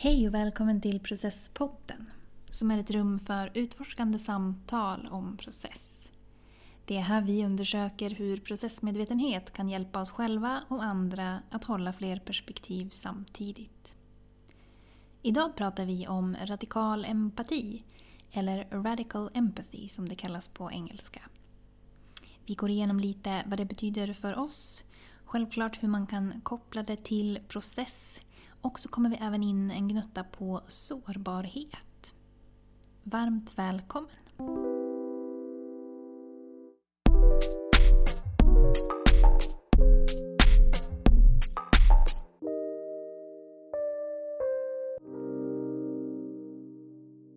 Hej och välkommen till Processpodden som är ett rum för utforskande samtal om process. Det är här vi undersöker hur processmedvetenhet kan hjälpa oss själva och andra att hålla fler perspektiv samtidigt. Idag pratar vi om radikal empati, eller radical empathy som det kallas på engelska. Vi går igenom lite vad det betyder för oss, självklart hur man kan koppla det till process och så kommer vi även in en gnutta på sårbarhet. Varmt välkommen!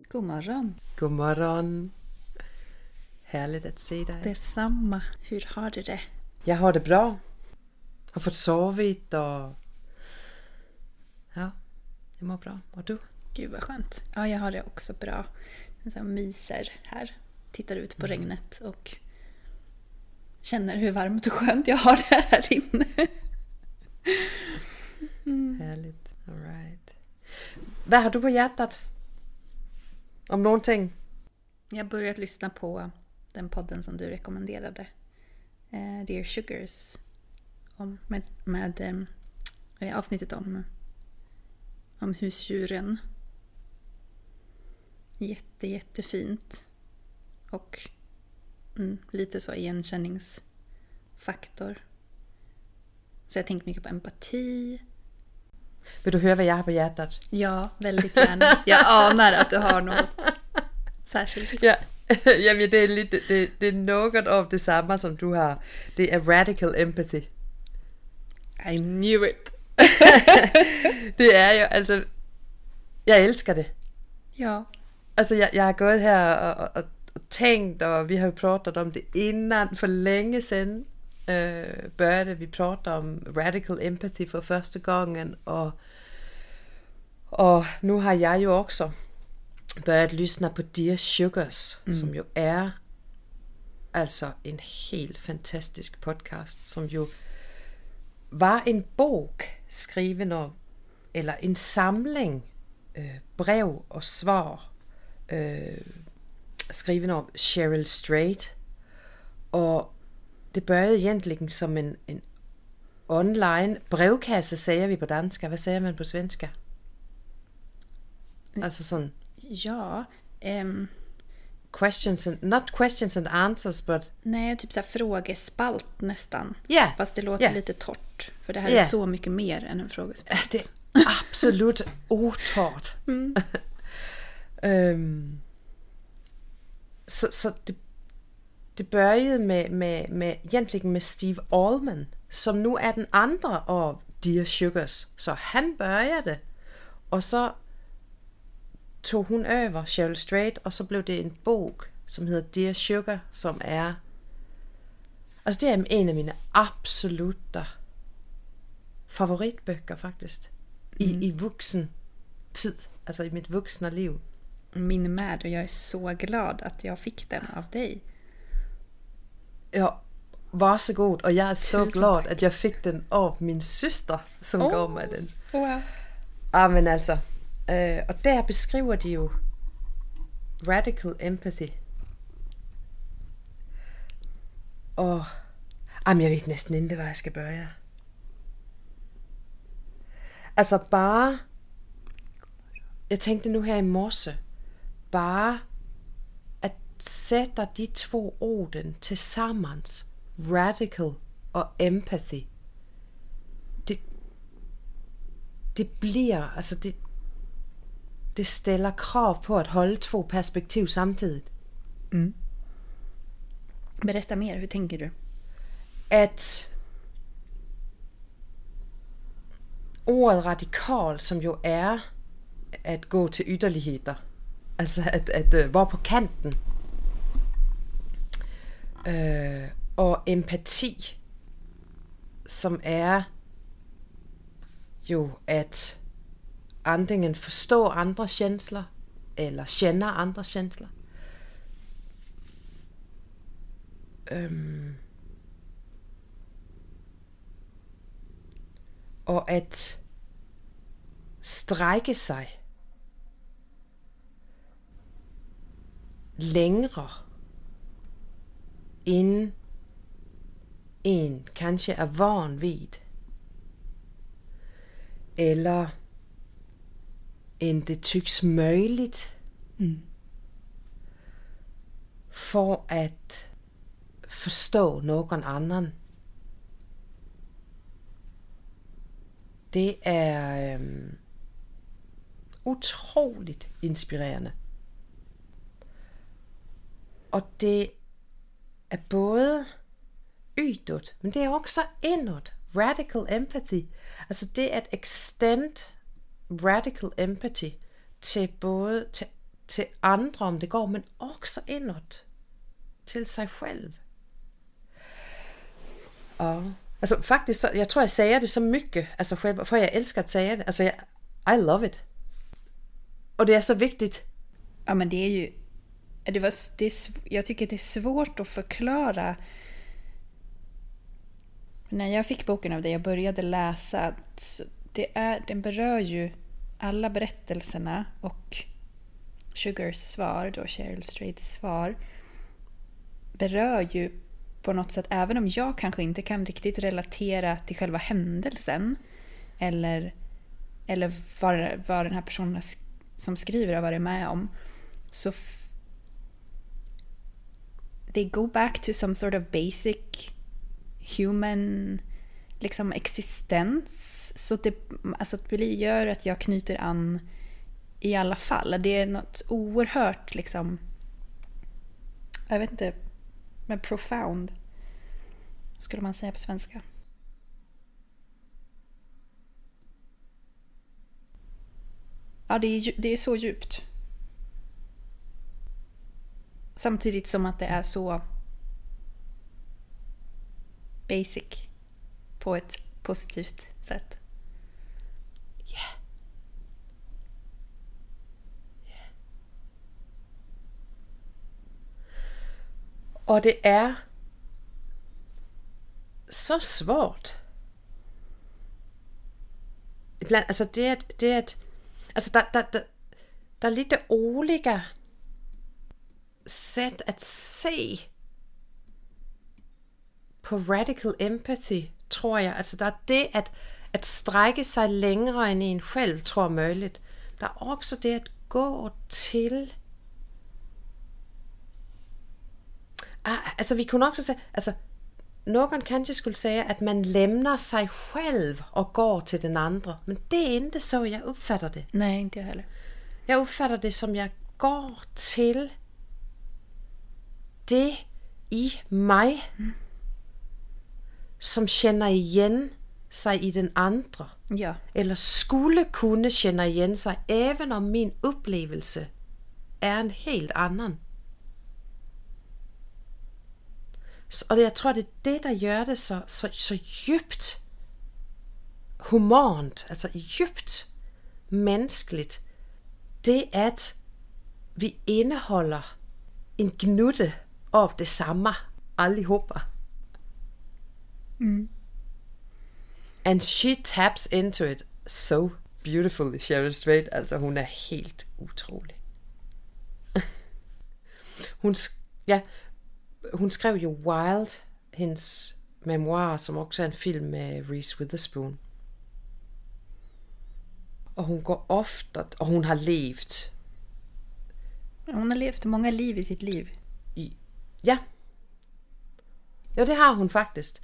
God morgon! God morgon! Härligt att se dig. Detsamma. Hur har du det? Jag har det bra. Har fått sovit och... Ja, jag mår bra. Och du? Gud vad skönt. Ja, jag har det också bra. Jag så myser här. Tittar ut på regnet och känner hur varmt och skönt jag har det här inne. Härligt. All right. Vad har du på hjärtat? Om någonting? Jag har börjat lyssna på den podden som du rekommenderade. Eh, Dear Sugars. Om, med med eh, avsnittet om, om husdjuren. Jätte, jättefint. Och mm, lite så igenkänningsfaktor. Så jag har tänkt mycket på empati. Vill du höra vad jag har på hjärtat? Ja, väldigt gärna. Jag anar att du har något särskilt. Ja. Jamen, det är, lite, det, det är något av detsamma som du har. Det är radical empathy. I knew it! det är ju alltså... Jag älskar det. Ja. Alltså jag, jag har gått här och, och, och tänkt och vi har ju pratat om det innan, för länge sedan øh, började vi prata om radical empathy för första gången och, och nu har jag ju också börjat lyssna på Dear Sugars mm. som ju är alltså en helt fantastisk podcast som ju var en bok skriven av, eller en samling øh, brev och svar øh, skriven av Cheryl Strait. Och det började egentligen som en, en online brevkasse säger vi på danska. Vad säger man på svenska? Alltså sån... Ja. Um, questions and, not questions and answers but... nej, typ så frågespalt nästan. Yeah. Fast det låter Yeah. lite torrt. För det här Yeah. är så mycket mer än en frågespalt. Det är absolut otårt. Øhm, så så det, det började med, med, med, egentligen med Steve Allman, som nu är den andra av Dear Sugars. Så han började, och så tog hon över Cheryl Strait, och så blev det en bok som heter Dear Sugar, som är... Alltså det är en av mina absoluta favoritböcker faktiskt. I, i vuxen tid, alltså i mitt vuxna liv. Min med och jag är så glad att jag fick den av dig. Ja, varsågod. Och jag är så Tusen glad tack. att jag fick den av min syster som Åh. gav mig den. Wow. Ja men alltså. Øh, och där beskriver de ju radical empathy. Og jamen, jag vet nästan inte var jag ska börja. Alltså bara... Jag tänkte nu här i morse. Bara att sätta de två orden tillsammans. Radical och empathy. Det, det blir, det, det ställer krav på att hålla två perspektiv samtidigt. Berätta mer, hur tänker du? Att ordet radikal, som ju är att gå till ytterligheter, alltså att, att øh, vara på kanten, øh, och empati, som är ju att antingen förstå andra känslor eller känna andra känslor. Um, och att sträcka sig längre end en kanske är van vid. Eller end det tycks möjligt. For at forstå någon annan. Det er øhm, utroligt inspirerende. Og det er både ytåt, men det er også indåt. Radical empathy. Altså det at extend radical empathy til både til, til andre, om det går, men også indåt til sig selv. Og alltså faktiskt, så, jag tror jag säger det så mycket, alltså själv, för jag älskar att säga det. Alltså jag, I love it. Och det är så viktigt. Ja, men det är ju... Det var, det är, jag tycker det är svårt att förklara. När jag fick boken av dig och började läsa, så det är, den berör ju alla berättelserna och Sugars svar, då Cheryl Strayeds svar, berör ju på något sätt, även om jag kanske inte kan riktigt relatera till själva händelsen eller, eller vad, vad den här personen som skriver har varit med om, så they go back to some sort of basic human liksom existens. Så det, alltså det bli gör att jag knyter an i alla fall. Det är något oerhört liksom, jag vet inte, men profound skulle man säga på svenska. Ja, det är, det är så djupt. Samtidigt som att det är så basic på ett positivt sätt. Och det är så svårt. Ibland, alltså det är, det är ett, alltså där, där, där, där är lite olika sätt att se på radical empathy, tror jag. Alltså där är det att, att sträcka sig längre än en själv tror jag är möjligt. Det är också det att gå till Altså vi kunne også säga, alltså någon kanske skulle säga att man lämnar sig själv och går till den andra. Men det är inte så jag uppfattar det. Nej, inte jag heller. Jag uppfattar det som jag går till det i mig som känner igen sig i den andra. Ja. Eller skulle kunna känna igen sig även om min upplevelse är en helt annan. Och jag tror det är det, der gör det så, så, så djupt humant, alltså djupt mänskligt. Det att vi innehåller en knutte av detsamma allihopa. And she taps into it so beautifully, Cheryl Strait. Altså, hun er helt utrolig. hun, ja, hun skrev jo Wild, hendes memoir, som også er en film med Reese Witherspoon. Og hun går ofte, og hun har levet Hon har levt många liv i sitt liv. i... Ja. Jo, det har hun faktisk.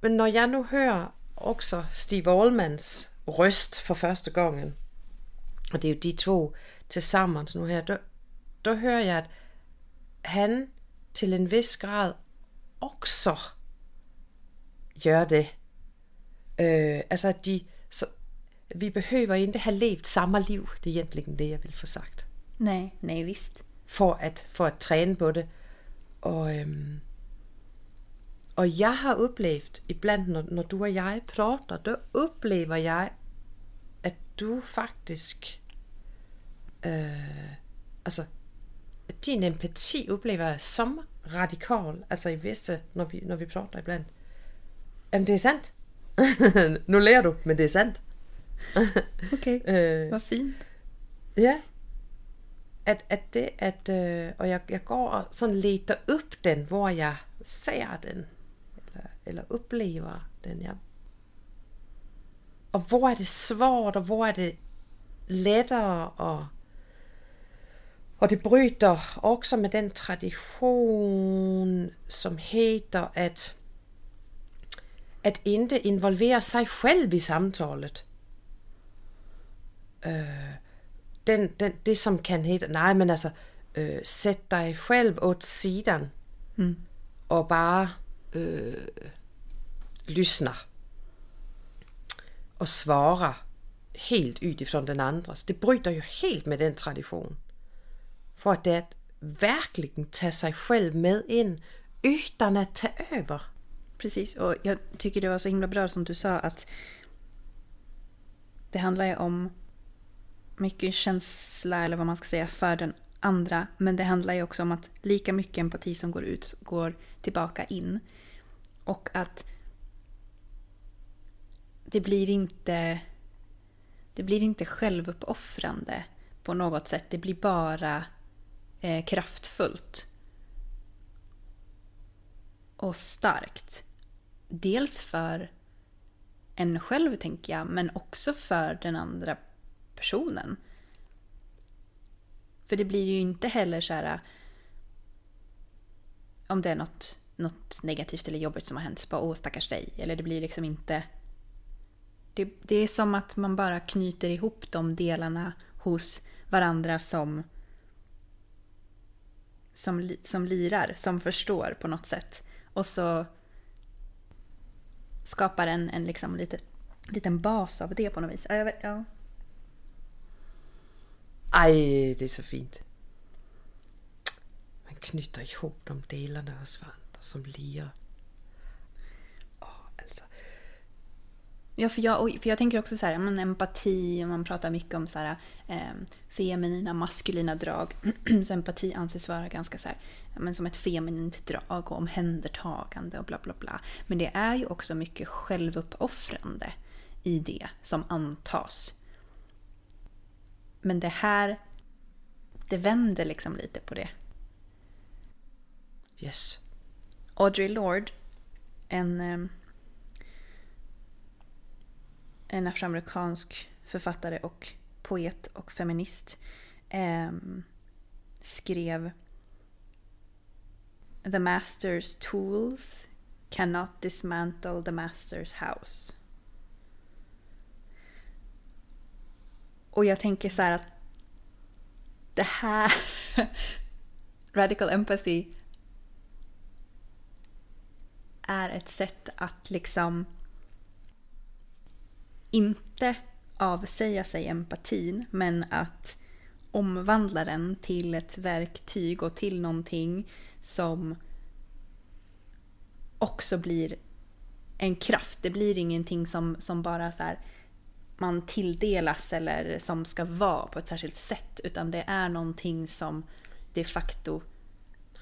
Men når jeg nu hører også Steve Allmans røst for første gangen, og det er jo de to til sammen nu her, der, der hører jeg, at han til en vis grad også gør det. Øh, altså, at de, så, vi behøver ikke have levet samme liv. Det er egentlig det, jeg vil få sagt Nej, nej visst. for at, for at træne på det. Og, øhm, og jeg har oplevet, iblandt når, når du og jeg prater, der oplever jeg, at du faktisk, øh, altså, at din empati oplever jeg som radikal, altså i visse, når vi, når vi prater iblandt. Jamen det er sandt. nu lærer du, men det er sandt. Okej, Øh, vad fint. Ja. At, at det, at, øh, og jeg, jeg går og sådan leter upp den, hvor jeg ser den, eller, eller oplever den. Ja. Og hvor er det svårt, og hvor er det lettere, og, og det bryter også med den tradition, som heter at, at inte involvera sig själv i samtalet. Øh, den, den, det som kan heta, nej men altså, øh, sæt dig själv åt sidan Mm. och bara øh, lyssna och svara helt utifrån den andras. Det bryter ju helt med den tradition. För att det att verkligen ta sig själv med in utan att ta över. Precis, och jag tycker det var så himla bra som du sa att det handlar ju om mycket känsla eller vad man ska säga för den andra. Men det handlar ju också om att lika mycket empati som går ut går tillbaka in. Och att det blir inte det blir inte självuppoffrande på något sätt. Det blir bara eh, kraftfullt och starkt. Dels för en själv tänker jag, men också för den andra personen. För det blir ju inte heller så här eh, om det är något, något negativt eller jobbigt som har hänt, så bara åh stackars dig. Eller det blir liksom inte... Det, det är som att man bara knyter ihop de delarna hos varandra som som, som lirar, som förstår på något sätt. Och så skapar en, en liksom lite, liten bas av det på något vis. Ja, jag vet, ja. Aj, det är så fint. Man knyter ihop de delarna hos varandra som lirar. Åh, alltså. Ja, för jag, för jag tänker också så här, men empati, man pratar mycket om så här, eh, feminina, maskulina drag. så empati anses vara ganska så här, men som ett feminint drag och omhändertagande och bla bla bla. Men det är ju också mycket självuppoffrande i det som antas. Men det här, det vänder liksom lite på det. Yes. Audre Lorde, en, eh, en afroamerikansk författare och poet och feminist, eh, skrev The Master's Tools cannot dismantle the Master's House. Och jag tänker så här att det här, radical empathy, är ett sätt att liksom inte avsäga sig empatin men att omvandla den till ett verktyg och till någonting som också blir en kraft. Det blir ingenting som, som bara så här man tilldelas eller som ska vara på ett särskilt sätt utan det är någonting som de facto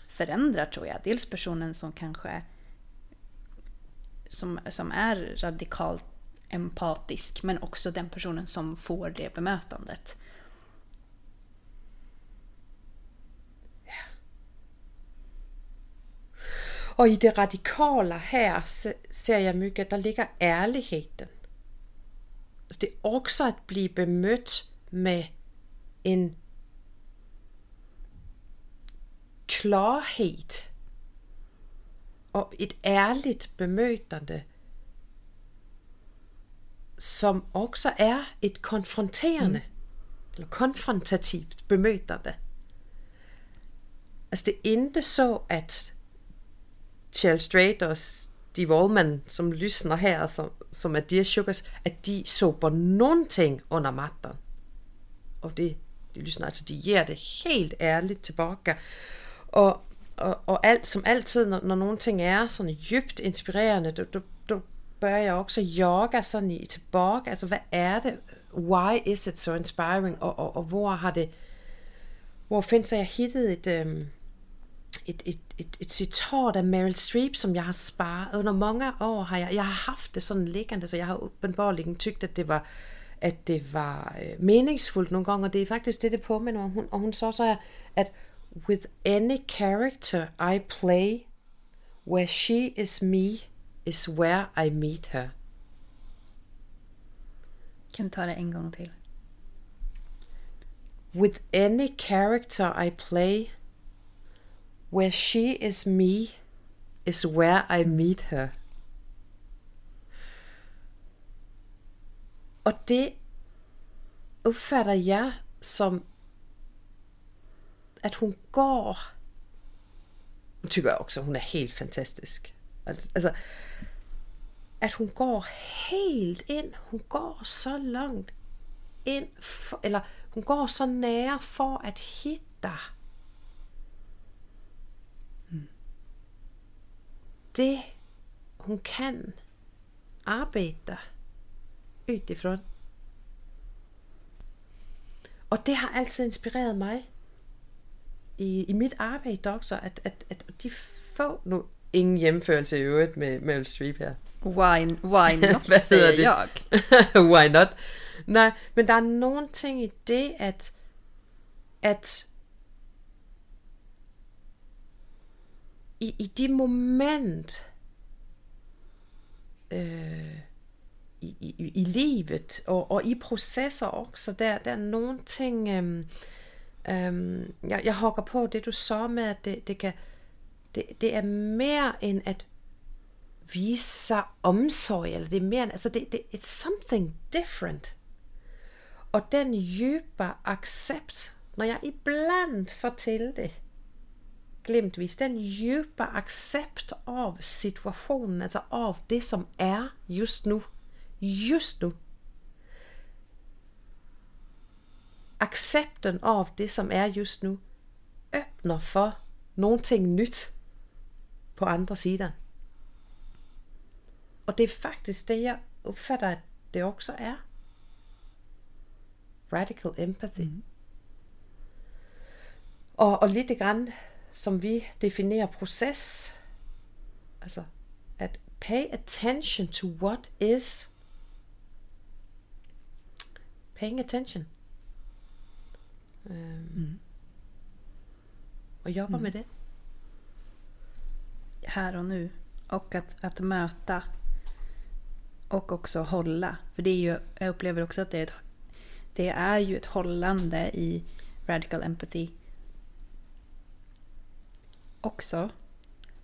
förändrar tror jag. Dels personen som kanske som, som är radikalt empatisk men också den personen som får det bemötandet. Och i det radikala här ser jag mycket att där ligger ärligheten. Alltså det är också att bli bemött med en klarhet och ett ärligt bemötande som också är ett konfronterande eller konfrontativt bemötande. Alltså det är inte så att Cheryl Strait och Steve Allman som lyssnar här som, som är Dear Sugars, att de sopar någonting under mattan. Och det, de lyssnar, alltså de ger det helt ärligt tillbaka. Och, och, och allt, som alltid när, när någonting är så djupt inspirerande, då, då börjar jag också jaga sådan i tillbaka. Alltså vad är det? Why is it so inspiring? Och, och, och var har det... Hvor finns det... jag hittade ett... ett, ett, ett, ett citat av Meryl Streep som jag har sparat. Under många år har jag, jag har haft det sådan liggande, så jag har uppenbarligen tyckt att det var att det var øh, meningsfullt nogle gange, og det er faktisk det, det påminner om. Hun, og hun så så her, at with any character I play, where she is me, is where I meet her. Kan du ta det en gång till? With any character I play, where she is me, is where I meet her. Og det opfatter jeg som, at hun går... Nu tykker jeg også, at hun er helt fantastisk. Altså, at hun går helt ind. Hun går så langt ind, for, eller hun går så nære for at hitte dig. Det, hon kan arbeta utifrån. Och det har alltid inspirerat mig i, i mitt arbete också, att, att, att de få, nu ingen jämförelse i övrigt med Meryl Streep här. Why, why not, Hvad säger det? jag. Why not? Nej, men der er nogle ting i det, at, at i, i de moment øh, i, i, i livet og, og i processer også, der, der er nogle ting, øhm, øhm, jeg, jeg hugger på det du så med, at det, det kan, det, det er mere end at visa omsorg, eller det är mer, alltså det, det it's something different. Och den djupa accept, när jag ibland får till det, glimtvis, den djupa accept av situationen, alltså av det som är just nu, just nu. Accepten av det som är just nu, öppnar för någonting nytt på andra sidan. Og det er faktisk det, jeg opfatter, at det også er. Radical empathy. Mm. Og, og lidt grann, som vi definerer proces, altså at pay attention to what is paying attention. Øhm, Mm. Og jobber med det. här och nu. Och att, att möta och också hålla. För det är ju, jag upplever också att det är, ett, det är ju ett hållande i radical empathy också.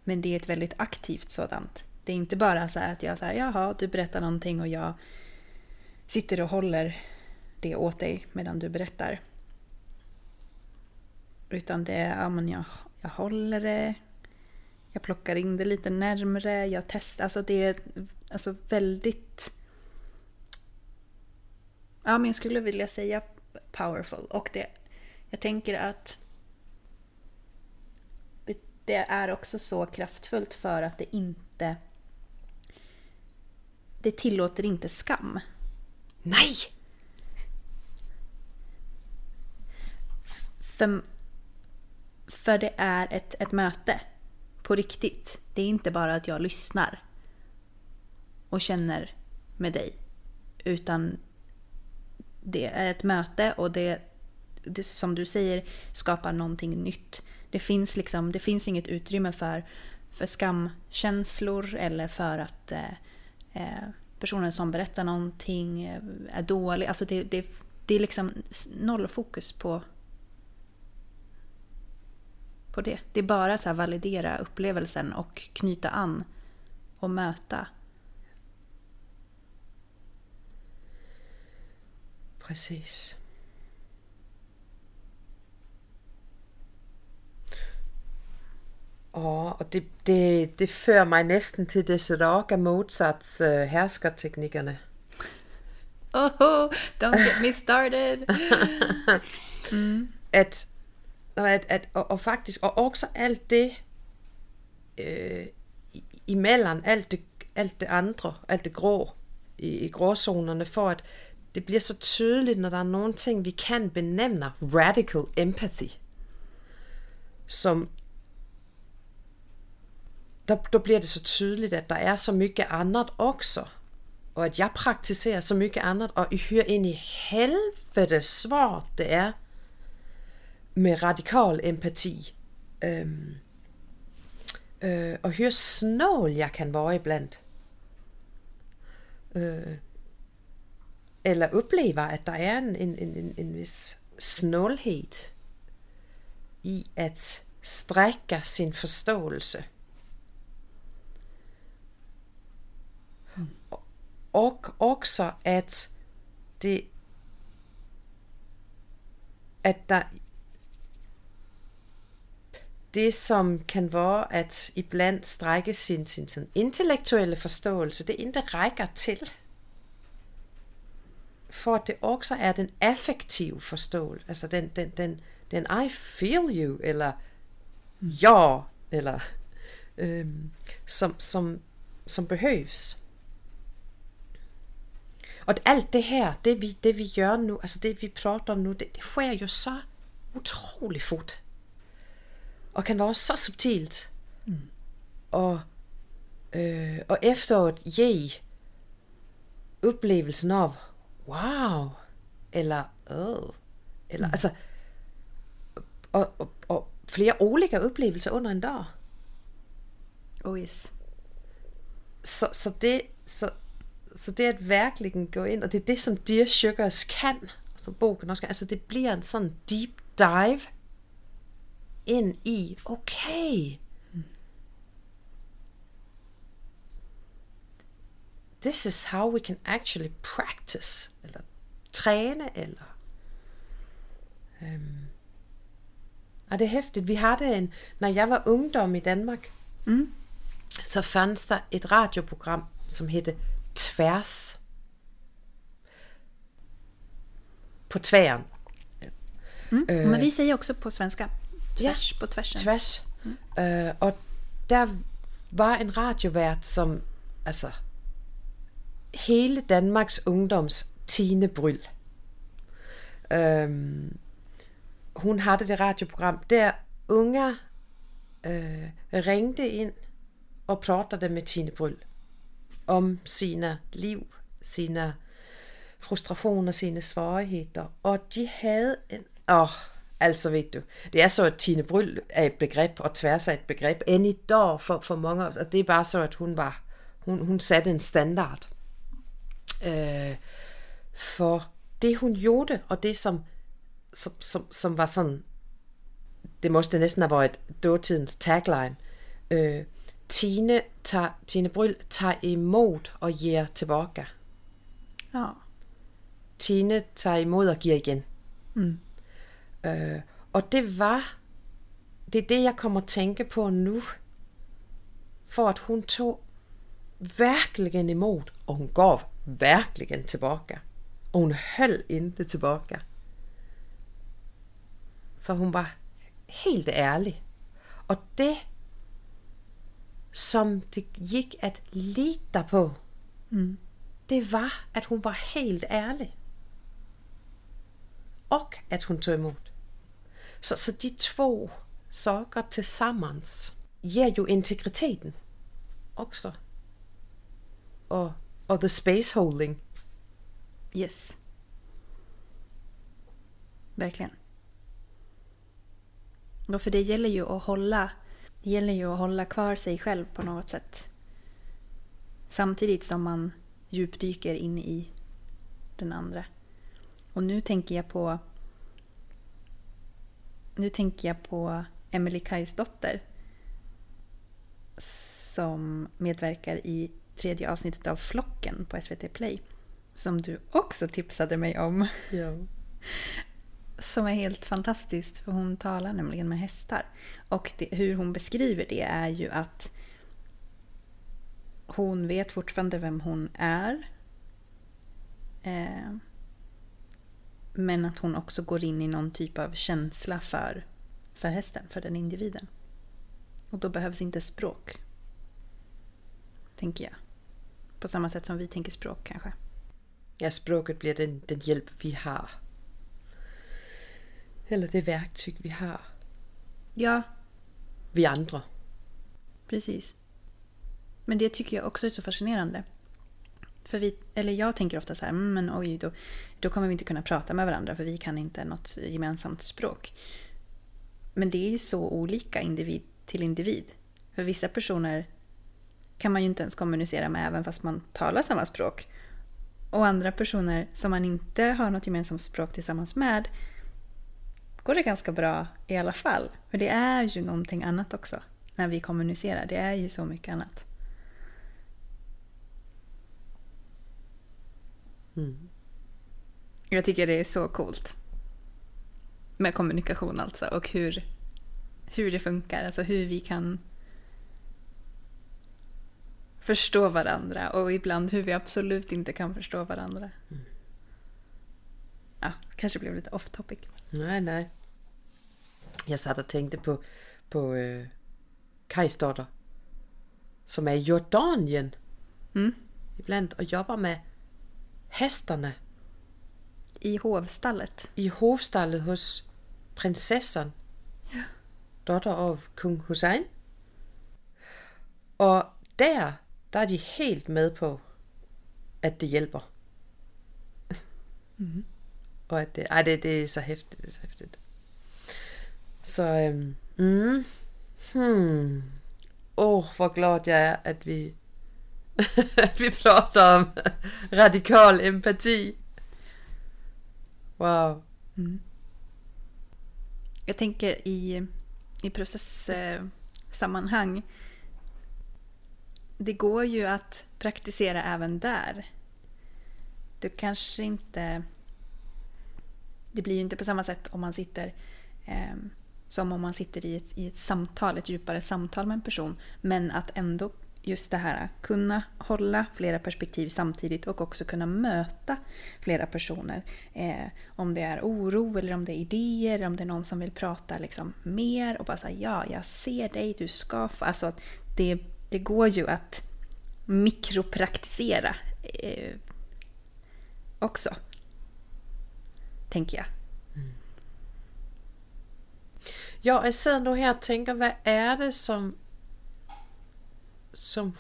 Men det är ett väldigt aktivt sådant. Det är inte bara så här att jag säger jaha, du berättar någonting och jag sitter och håller det åt dig medan du berättar. Utan det är, ja men jag, jag håller det, jag plockar in det lite närmre, jag testar. Alltså det är alltså väldigt... Ja, men jag skulle vilja säga powerful. Och det, jag tänker att det, det är också så kraftfullt för att det inte... Det tillåter inte skam. Nej! För, för det är ett, ett möte. På riktigt. Det är inte bara att jag lyssnar. Och känner med dig. Utan det är ett möte och det, det som du säger skapar någonting nytt. Det finns, liksom, det finns inget utrymme för, för skamkänslor eller för att eh, eh personen som berättar någonting eh, är dålig. Alltså det, det, det är liksom noll fokus på på det. Det är bara att validera upplevelsen och knyta an och möta. Præcis. Åh, og det, det, det fører mig næsten til Desiree af Mozarts uh, herskerteknikkerne. Oh, don't get me started! at, at, at og, og faktisk, og også alt det øh, imellem, alt det, alt det andre, alt det grå i, i gråzonerne, for at det bliver så tydeligt, når der er nogle ting, vi kan benævne radical empathy, som der, der bliver det så tydeligt, at der er så mycket andet også. och att jag praktiserar så mycket annat och hur in i helvete svårt det är med radikal empati. Øhm, øh, og hur snål jag kan vara ibland. Øh, eller uppleva att det är en, en, en, en viss snålhet i att sträcka sin förståelse. Och hmm. också att det att der, det som kan vara att ibland sträcka sin, sin, sin intellektuella förståelse, det inte räcker till. För att det också är den affektiva förståelsen, alltså den, den, den, den I feel you, eller ja, eller um, som, som, som behövs. Och allt det här, det vi, det vi gör nu, alltså det vi pratar om nu, det, det sker ju så otroligt fort. Och kan vara så subtilt. Mm. Och, øh, och efteråt ge upplevelsen av wow, eller oh, eller mm. alltså och, och, och flera olika upplevelser under en dag. Oh yes. Så, så det, så så det att verkligen gå in, och det är det som Dear Sugars kan, som boken också kan, alltså det blir en sån deep dive in i, okej, okay, this is how we can actually practice, eller träna, eller um, ja, det är häftigt. Vi hade en, när jag var ungdom i Danmark, mm. så fanns det ett radioprogram som hette tvärs. På tvären. Mm. Uh, Men vi säger också på svenska tvärs ja, på tvärsen. Tvärs. Mm. Uh, och där var en radiovärd som, alltså, hela Danmarks ungdoms Tine Bryl. Um, hon hade det radioprogram där unga uh, ringde in och pratade med Tine Bryl om sina liv, sina frustrationer, sina svårigheter. Och de hade en... Oh, alltså vet du. Det är så att Tine Bryl är ett begrepp och tvärs är ett begrepp än idag för, för många. Alltså, det är bara så att hon var... Hon, hon satte en standard. Øh, för det hon gjorde och det som, som, som, som var sån... Det måste nästan ha varit dåtidens tagline. Øh, Tine, tar, Tine Bryl tar emot och ger tillbaka. Ja. Tine tar emot och ger igen. Mm. Uh, och det var, det är det jag kommer att tänka på nu. För att hon tog verkligen emot och hon gav verkligen tillbaka. Och hon höll inte tillbaka. Så hon var helt ärlig. Och det som det gick att lita på, mm. det var att hon var helt ärlig. Och att hon tog emot. Så, så de två saker tillsammans ger ju integriteten också. Och, och the space holding. Yes. Verkligen. Ja, för det gäller ju att hålla det gäller ju att hålla kvar sig själv på något sätt. Samtidigt som man djupdyker in i den andra. Och nu tänker jag på nu tänker jag på Emily Kajs dotter som medverkar i tredje avsnittet av Flocken på SVT Play. Som du också tipsade mig om. Ja. Som är helt fantastiskt för hon talar nämligen med hästar. Och det, hur hon beskriver det är ju att hon vet fortfarande vem hon är. Eh, men att hon också går in i någon typ av känsla för, för hästen, för den individen. Och då behövs inte språk. Tänker jag. På samma sätt som vi tänker språk kanske. Ja, språket blir den, den hjälp vi har eller det verktyg vi har. Ja. Vi andra. Precis. Men det tycker jag också är så fascinerande för vi, eller jag tänker ofta så här, mm, men oj, då, då kommer vi inte kunna prata med varandra för vi kan inte något gemensamt språk. Men det är ju så olika individ till individ. För vissa personer kan man ju inte ens kommunicera med även fast man talar samma språk. Och andra personer som man inte har något gemensamt språk tillsammans med går det ganska bra i alla fall. För det är ju någonting annat också när vi kommunicerar. Det är ju så mycket annat. Mm. Jag tycker det är så coolt. Med kommunikation alltså och hur, hur det funkar. Alltså hur vi kan förstå varandra och ibland hur vi absolut inte kan förstå varandra. Ja, kanske blev lite off topic. Nej, nej. Jag satt och tänkte på, på øh, Kajsdotter, som är i Jordanien Mm. ibland och jobbar med hästarna I hovstallet. i hovstallet hos prinsessan, dotter av kung Hussein. Och där, där är de helt med på att det hjälper. Och att det, ej, det, det är så häftigt, det är så häftigt. Så, øhm, mm, hmm. Åh, oh, vad glad jag är att vi, vi pratar om radikal empati. Wow. Mm. Jag tänker i, i processsammanhang. Det går ju att praktisera även där. Du kanske inte... Det blir ju inte på samma sätt om man sitter eh, som om man sitter i ett, i ett samtal, ett djupare samtal med en person. Men att ändå just det här att kunna hålla flera perspektiv samtidigt och också kunna möta flera personer. Eh, om det är oro eller om det är idéer, om det är någon som vill prata liksom mer och bara säga ja, jag ser dig, du ska få... Alltså att det, det går ju att mikropraktisera eh, också. Tänker jag. Mm. Ja, jag sidder nog här og tænker, vad är det, som, som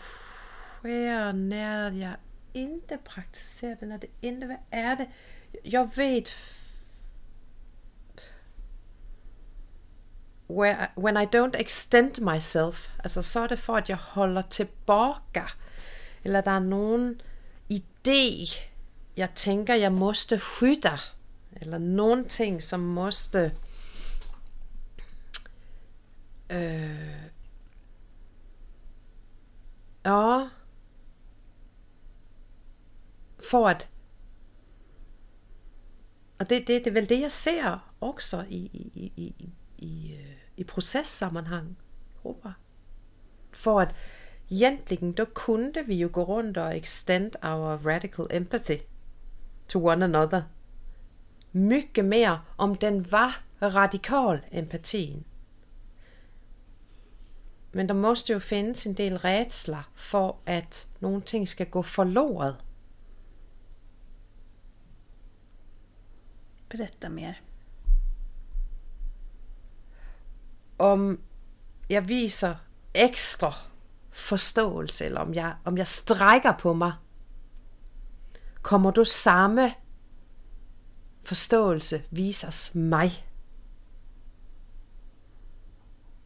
sker, när jag inte praktiserar det, När det inte är det? Jag vet... where, when I don't extend myself, Alltså så är det för att jag håller tillbaka. eller det är någon idé, jag tänker jag måste skydda. eller någonting som måste Uh, ja. För att... Det, det, det är väl det, jag ser också i, i, i, i, i, øh, i För att egentligen, då kunde vi ju gå runt och extend our radical empathy to one another. Mycket mer om den var radikal empatin. Men der måste jo findes en del rädsla for, at nogle ting skal gå forloret. Berätta mer. Om jeg viser ekstra forståelse, eller om jeg, om jeg strækker på mig, kommer du samme forståelse vises mig?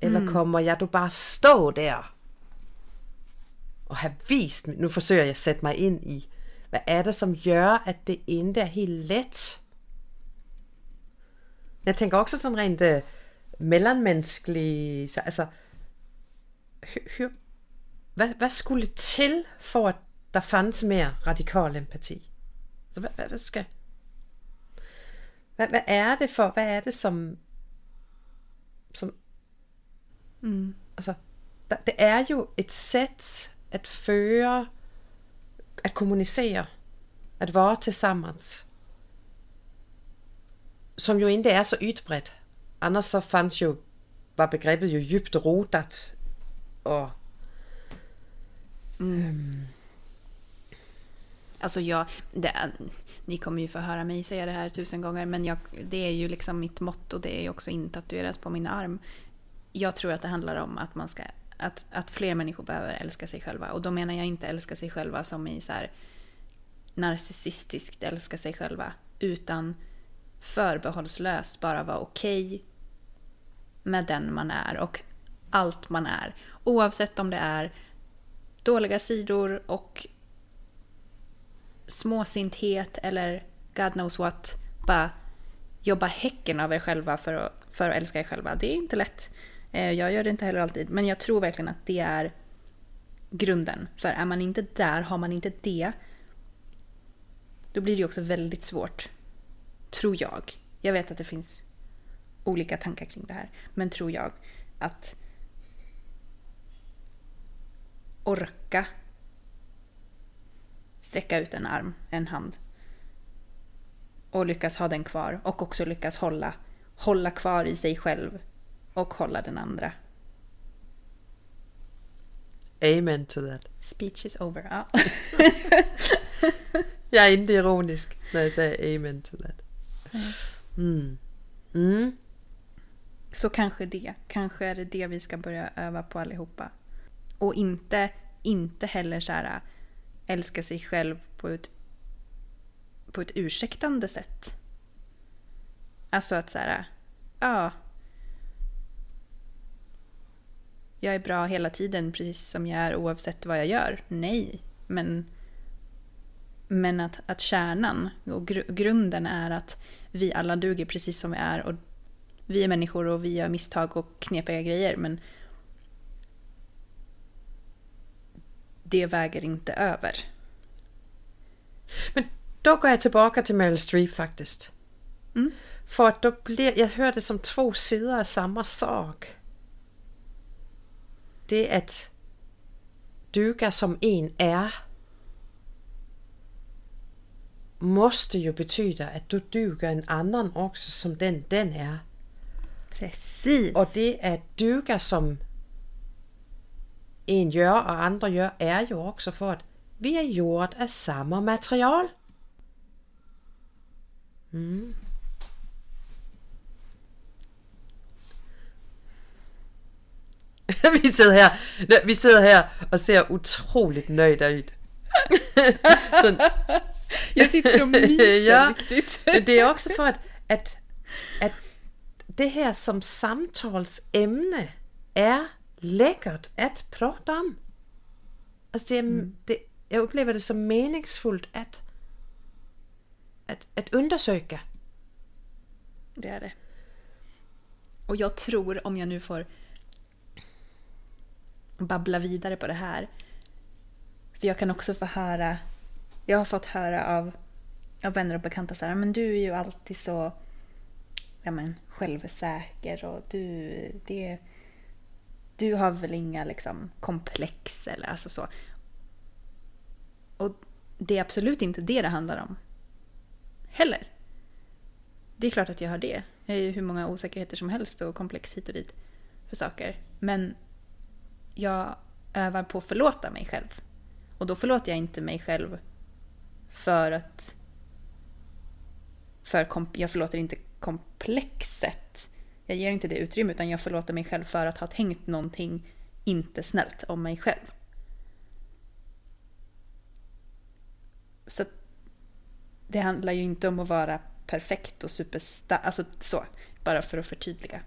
Eller kommer jeg du bare stå der og have vist, nu forsøger jeg at sætte mig ind i, hvad er det, som gør, at det ikke er helt let? Jeg tænker også sådan rent uh, mellemmenneskeligt, så, altså, hø, hø, hvad, hvad skulle til for, at der fandt mere radikal empati? Så hvad, hvad, hvad skal... Hvad, hvad er det for, hvad er det, som, som Altså, der, det er jo et sæt at føre, at kommunicere, at være tillsammans, som jo ikke er så ytbredt. Annars så fanns jo, var begrebet jo djupt rotat og Alltså jag, det är, ni kommer ju få höra mig säga det här tusen gånger men jag, det är ju liksom mitt motto, det är ju också intatuerat på min arm. Jag tror att det handlar om att man ska att, att fler människor behöver älska sig själva. Och då menar jag inte älska sig själva som i så här narcissistiskt älska sig själva utan förbehållslöst bara vara okej med den man är och allt man är. Oavsett om det är dåliga sidor och småsinthet eller God knows what. Bara jobba häcken av er själva för att, för att älska er själva. Det är inte lätt. Eh, jag gör det inte heller alltid. Men jag tror verkligen att det är grunden. För är man inte där, har man inte det, då blir det också väldigt svårt. Tror jag. Jag vet att det finns olika tankar kring det här. Men tror jag att orka sträcka ut en arm, en hand och lyckas ha den kvar och också lyckas hålla, hålla kvar i sig själv och hålla den andra. Amen to that. Speech is over. Ja. jag är inte ironisk när jag säger amen to that. Mm. Mm. Så kanske det. Kanske är det det vi ska börja öva på allihopa. Och inte, inte heller så här älska sig själv på ett, på ett ursäktande sätt. Alltså att så här, ja. Jag är bra hela tiden precis som jag är oavsett vad jag gör. Nej, men men att, att kärnan och gr grunden är att vi alla duger precis som vi är och vi är människor och vi gör misstag och knepiga grejer men det väger inte över. Men då går jag tillbaka till Meryl Streep faktiskt. Mm. För att då blir, jag hör det som två sidor av samma sak. Det att duga som en är måste ju betyda att du duger en annan också som den den är. Precis. Och det att duga som en gör och andra gör är ju också för att vi är gjort av samma material. Mm. vi sidder här, vi sidder här och ser otroligt nöjda ut. Så, jag sitter och myser ja, riktigt. det är också för att, att, att det här som samtalsämne är läckert att prata om. Alltså det, mm. det, jag upplever det som meningsfullt att, att, att undersöka. Det är det. Och jag tror, om jag nu får babbla vidare på det här. För jag kan också få höra, jag har fått höra av, av vänner och bekanta så här, men du är ju alltid så ja, men, självsäker och du, det, du har väl inga liksom, komplex eller alltså så. Och det är absolut inte det det handlar om. Heller. Det är klart att jag har det. Jag har ju hur många osäkerheter som helst och komplex hit och dit för saker. Men jag övar på att förlåta mig själv. Och då förlåter jag inte mig själv för att... För jag förlåter inte komplexet. Jag ger inte det utrymme utan jag förlåter mig själv för att ha tänkt någonting inte snällt om mig själv. Så det handlar ju inte om att vara perfekt och superstark, alltså så, bara för att förtydliga.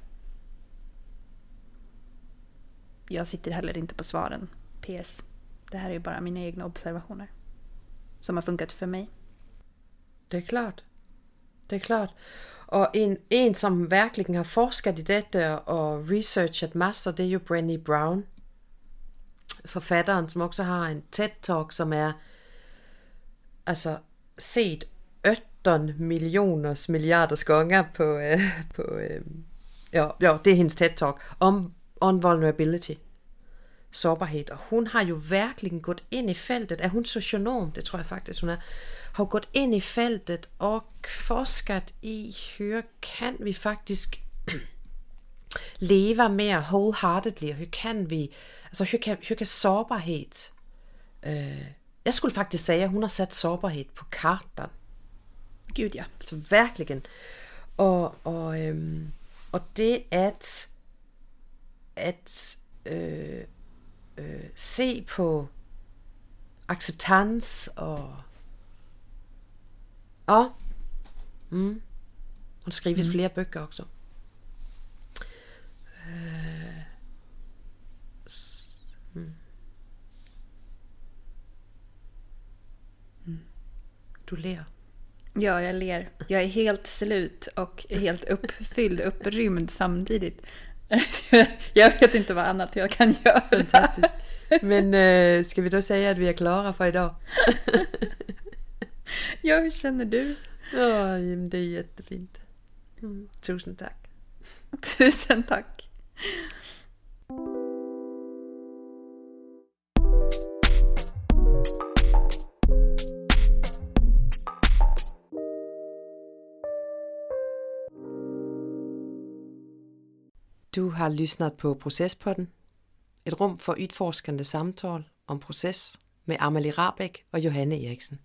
Jag sitter heller inte på svaren, PS. Det här är ju bara mina egna observationer. Som har funkat för mig. Det är klart. Det är klart. Och en, en som verkligen har forskat i detta och researchat massor det är ju Brené Brown. Författaren som också har en TED-talk som är alltså sett 18 miljoners miljarders gånger på, øh, på øh, ja, ja, det är hennes TED-talk om, om vulnerability. Sårbarhet. Och hon har ju verkligen gått in i fältet. Är hon socionom? Det tror jag faktiskt hon är. Har gått in i fältet och forskat i hur kan vi faktiskt leva mer wholeheartedly? Hur kan vi, alltså hur kan, hur kan sårbarhet äh, jag skulle faktiskt säga hon har satt sårbarhet på kartan. Gud ja. Så verkligen. Och, och, och det att, att øh, øh, se på acceptans och Ja. Mm. Hon skrivit flera böcker också. Eh, s- mm. Du ler. Ja, jag ler. Jag är helt slut och helt uppfylld, upprymd samtidigt. Jag vet inte vad annat jag kan göra. Fantastiskt. Men eh, ska vi då säga att vi är klara för idag? Ja, hur känner du? Ja, det är jättefint. Mm. Tusen tack. Tusen tack. Du har lyssnat på Processpodden. ett rum för utforskande samtal om process med Amelie Rabeck och Johanne Eriksen.